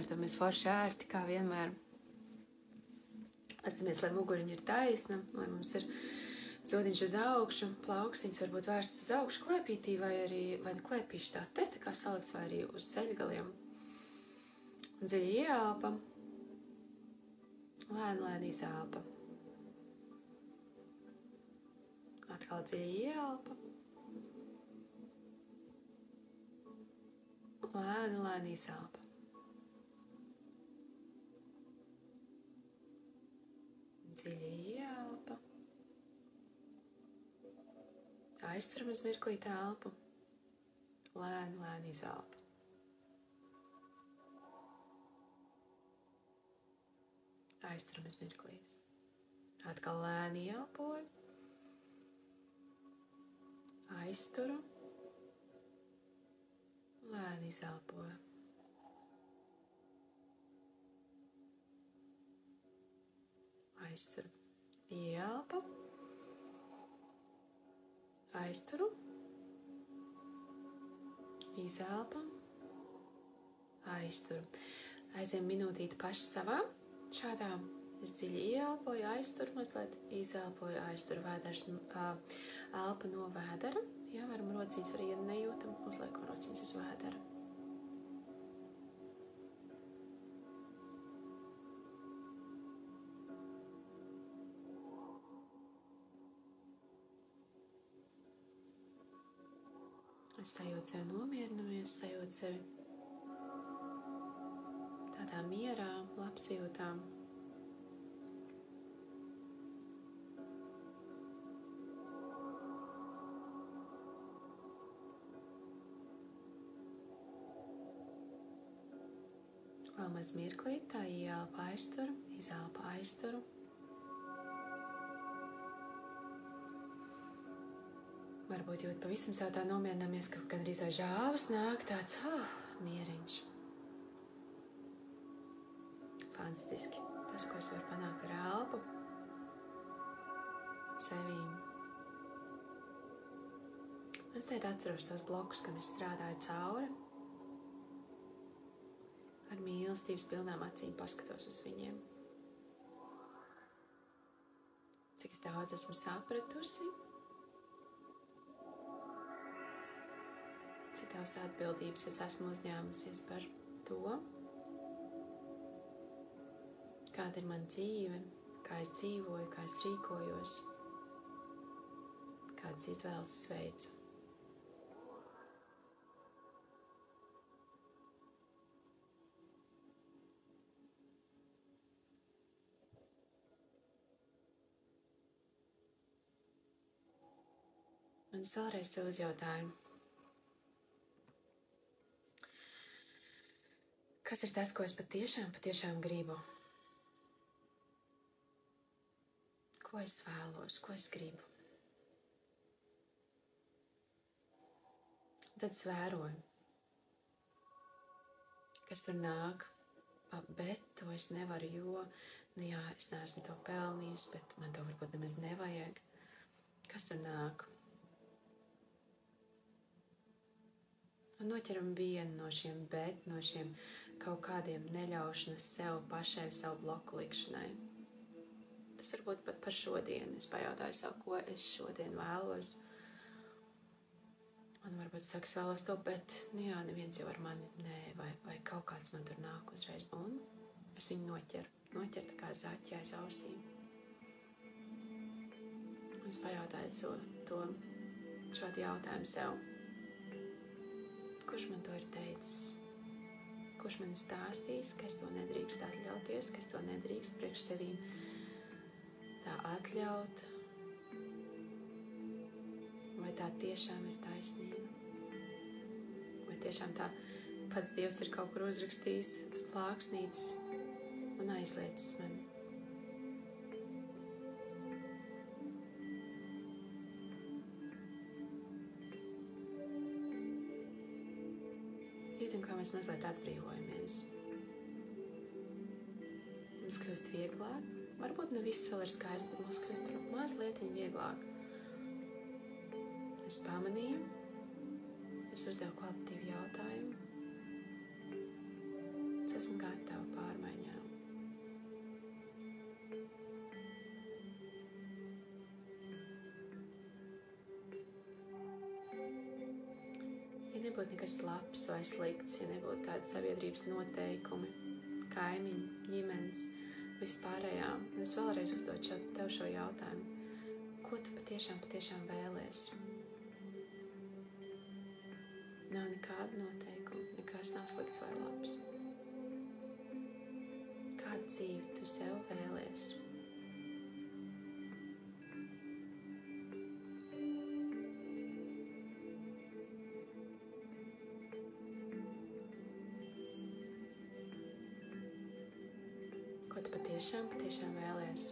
apsvērtamies forši ērti, kā vienmēr. Astamies, lai muguriņa ir taisna, lai mums ir zodiņš uz augšu, plaukstīns varbūt vērsts uz augšu klēpītī, vai arī vai nu klēpīši tā te, tā kā salikts, vai arī uz ceļgaliem. Dziļi ieelpa, lēni, lēni izelpa. Atkal dziļi ieelpa. Lēni, lēni izelpa. Aizturam uz mirklī telpu. Lēni, lēni izelpa. Aizturam uz mirklī. Atkal lēni ieelpoju. Aizturu. Lēni izelpoju. aizturu. Ielpa, aizturu, izelpa, aizturu. Aizem minūtīti paši savā šādā. Es dziļi ieelpoju, aizturu mazliet, izelpoju, aizturu vēders, elpa no vēdera. Jā, varam rociņas arī, ja nejūtam, uzliekam rociņas uz vēdera. Es sajūtu sevi nomierinājumies, sajūtu sevi tādā mierā, labsajūtā. Vēl maz mirklīt, tā ieelpa aizturu, izelpa aizturu. Varbūt jūt pavisam sev tā nomierināmies, ka gan arī vai žāvas nāk tāds oh, mieriņš. Fantastiski. Tas, ko es varu panākt ar elpu, sevīm. Es teikt atceros tos blokus, kam es strādāju cauri. Ar mīlestības pilnām acīm paskatos uz viņiem. Cik daudz esmu sapratusi cik daudz atbildības es esmu uzņēmusies par to, kāda ir mana dzīve, kā es dzīvoju, kā es rīkojos, kādas izvēles es veicu. Un es vēlreiz sev uzjautāju, Kas ir tas, ko es patiešām, patiešām gribu? Ko es vēlos, ko es gribu? Tad es vēroju, kas tur nāk, bet to es nevaru, jo, nu jā, es neesmu to pelnījusi, bet man to varbūt nemaz nevajag. Kas tur nāk? Un noķeram vienu no šiem bet, no šiem kaut kādiem neļaušanas sev pašai, savu bloku likšanai. Tas varbūt pat par šodienu. Es pajautāju sev, ko es šodien vēlos. Man varbūt saka, es vēlos to, bet, nu jā, neviens jau ar mani, nē, vai, vai kaut kāds man tur nāk uzreiz. Un es viņu noķeru, noķeru tā kā zaķi aiz ausīm. Es pajautāju to, to šādu jautājumu sev. Kurš man to ir teicis? Kurš man stāstīs, ka es to nedrīkst atļauties, ka es to nedrīkst priekš sevīm tā atļaut? Vai tā tiešām ir taisnība? Vai tiešām tā pats Dievs ir kaut kur uzrakstījis uz plāksnītes un aizliecis mani? Mēs mazliet atbrīvojamies. Mums kļūst vieglāk. Varbūt ne viss vēl ir skaidrs, bet mums kļūst mazliet vieglāk. Es pamanīju, es uzdevu kvalitatīvu jautājumu. Es esmu gatava pārmaiņām. Ja nebūtu nekas labs vai slikts, ja nebūtu tādi sabiedrības noteikumi, kaimiņi, ģimenes, vispārējā, es vēlreiz uzdotu šo, tev šo jautājumu. Ko tu patiešām, patiešām vēlēs? Nav nekāda noteikuma, nekas nav slikts vai labs dzīvi tu sev vēlies. Patiešām, patiešām vēlies?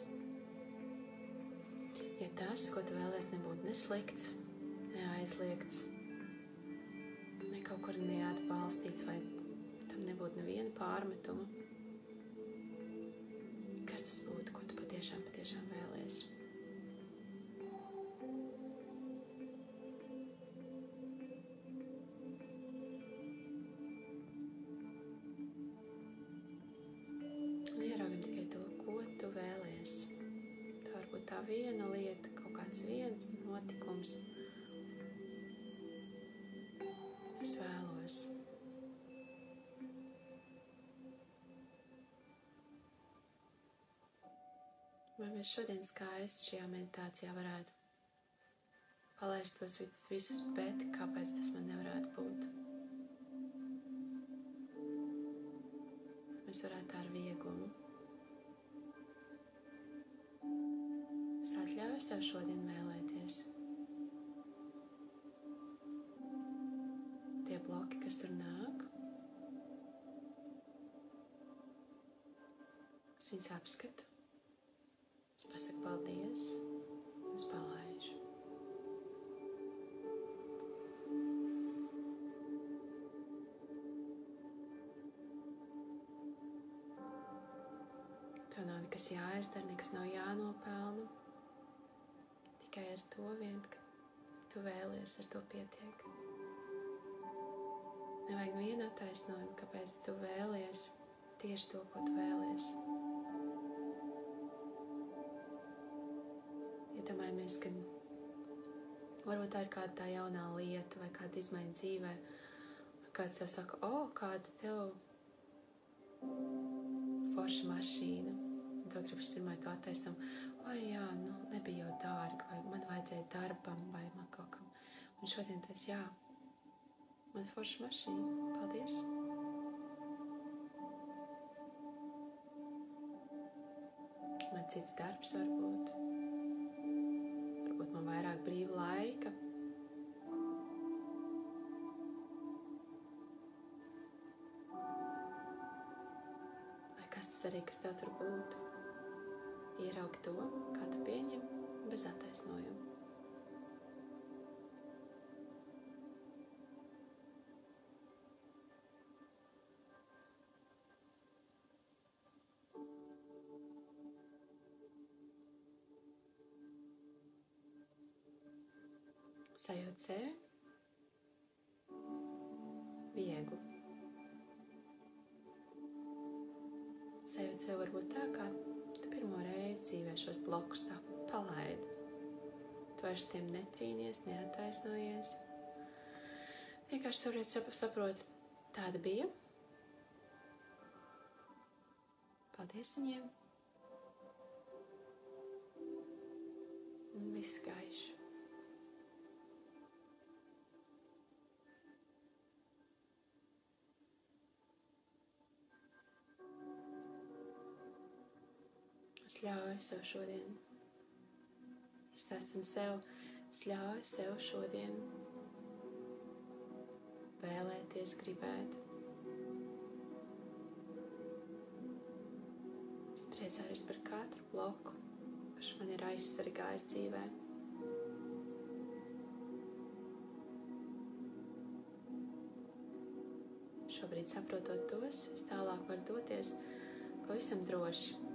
Ja tas, ko tu vēlies, nebūtu neslikts, neaizliegts, ne kaut kur neatbalstīts, vai tam nebūtu neviena pārmetuma, viena lieta, kaut kāds viens notikums. Es vēlos. Vai mēs šodien skaisti šajā meditācijā varētu palaist tos visus, bet kāpēc tas man nevarētu būt? Mēs varētu ar vieglumu. Sev šodien vēlēties. Tie bloki, kas tur nāk, es viņus apskatu pasaku paldies un es palaižu. Tev nav nekas jāizdara, nekas nav jānopelna. Tikai ar to vien, ka tu vēlies, ar to pietiek. Nevajag nevienu attaisnojumu, kāpēc tu vēlies tieši to, ko tu vēlies. iedomājamies, ka varbūt tā ir kāda tā jaunā lieta vai kāda izmaiņa dzīvē. Kāds tev saka, o, oh, kāda tev forša mašīna. Tev gribas pirmai to attaisnam, vai jā, nu, nebija jau dārga, vai man vajadzēja darbam, vai man kaut kam. Un šodien tas, jā, man forša mašīna, paldies. Man cits darbs varbūt man vairāk brīva laika. Vai kas tas arī, kas tev tur būtu? Ieraugi to, kā tu pieņem, bez attaisnojuma. sajūt sevi viegli. Sajūt sevi varbūt tā, kā pirmo reizi dzīvē šos blokus tā palaidi. Tu vairs tiem necīnies, neataisnojies. Vienkārši saproti, saprot, tāda bija. Paldies viņiem! Un viss gaišs. Es ļauju sev šodien. Izstāstam sev, es ļauju sev šodien vēlēties, gribēt. Es priecājos par katru bloku, kurš man ir aizsargājis dzīvē. Šobrīd saprotot tos, es tālāk varu doties pavisam droši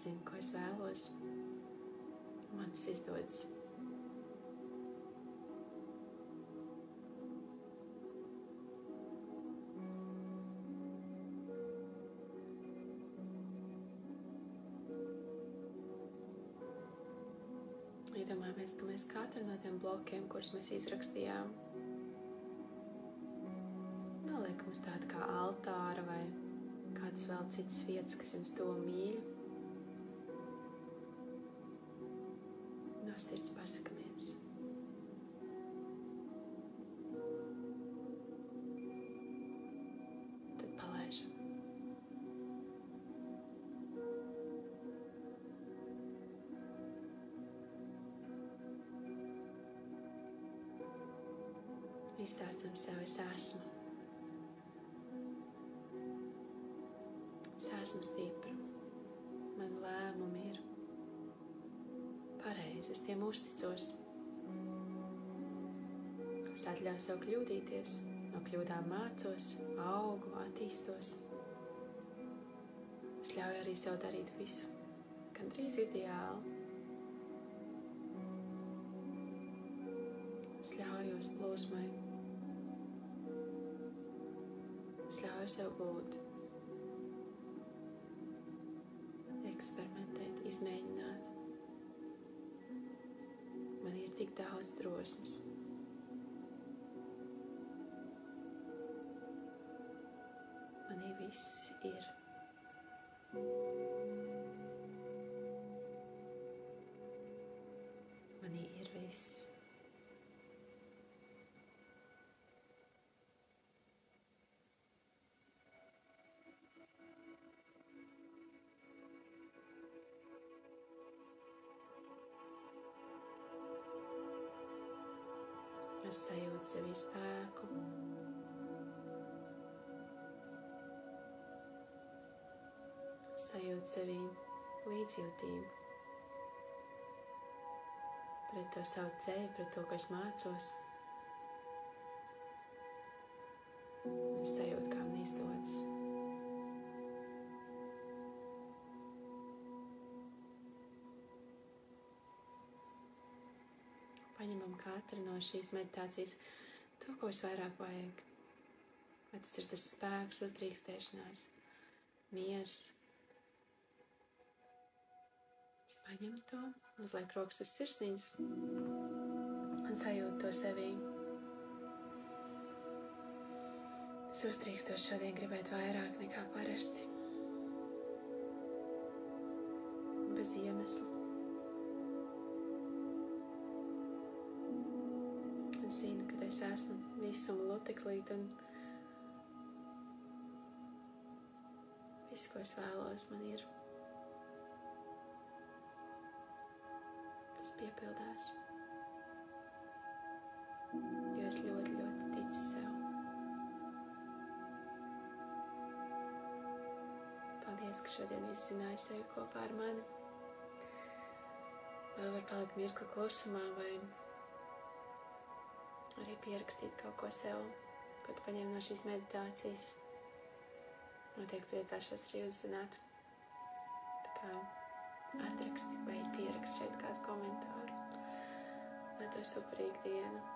zinu, ko es vēlos. Man tas izdodas. Iedomājamies, ka mēs katru no tiem blokiem, kurus mēs izrakstījām, noliekam uz tādu kā altāra vai kādas vēl citas vietas, kas jums to mīl. No sirds pasakamies. Tad palaižam. Izstāstam sev, es esmu. Es esmu stipra. Es tiem uzticos. Es atļauju sev kļūdīties, no kļūdām mācos, augu, attīstos. Es ļauju arī sev darīt visu, gandrīz ideāli. Es ļaujos plūsmai. Es ļauju sev būt, eksperimentēt, izmēģināt. Tik daudz drosmes. Manī viss ir. Manī ir viss. Es sajūtu sevi spēku. Sajūtu sevi līdzjūtību pret to savu ceļu, pret to, ko es mācos. Es sajūtu, Katru no šīs meditācijas to, ko es vairāk vajag. Vai tas ir tas spēks, uzdrīkstēšanās, miers. Es paņemu to, uzliek rokas uz sirsniņas un sajūtu to sevī. Es uzdrīkstos šodien gribēt vairāk nekā parasti. Bez iemesla. Zinu, ka es esmu visuma loteklīt un viss, ko es vēlos, man ir. Tas piepildās. Jo es ļoti, ļoti ticu sev. Paldies, ka šodien viss zināja sevi kopā ar mani. Vēl var palikt mirkli klusumā vai arī pierakstīt kaut ko sev, ko tu paņem no šīs meditācijas. Noteikti priecāšos arī uzzināt. Tā kā atraksti vai pierakst šeit kādu komentāru. Lai tev superīga diena.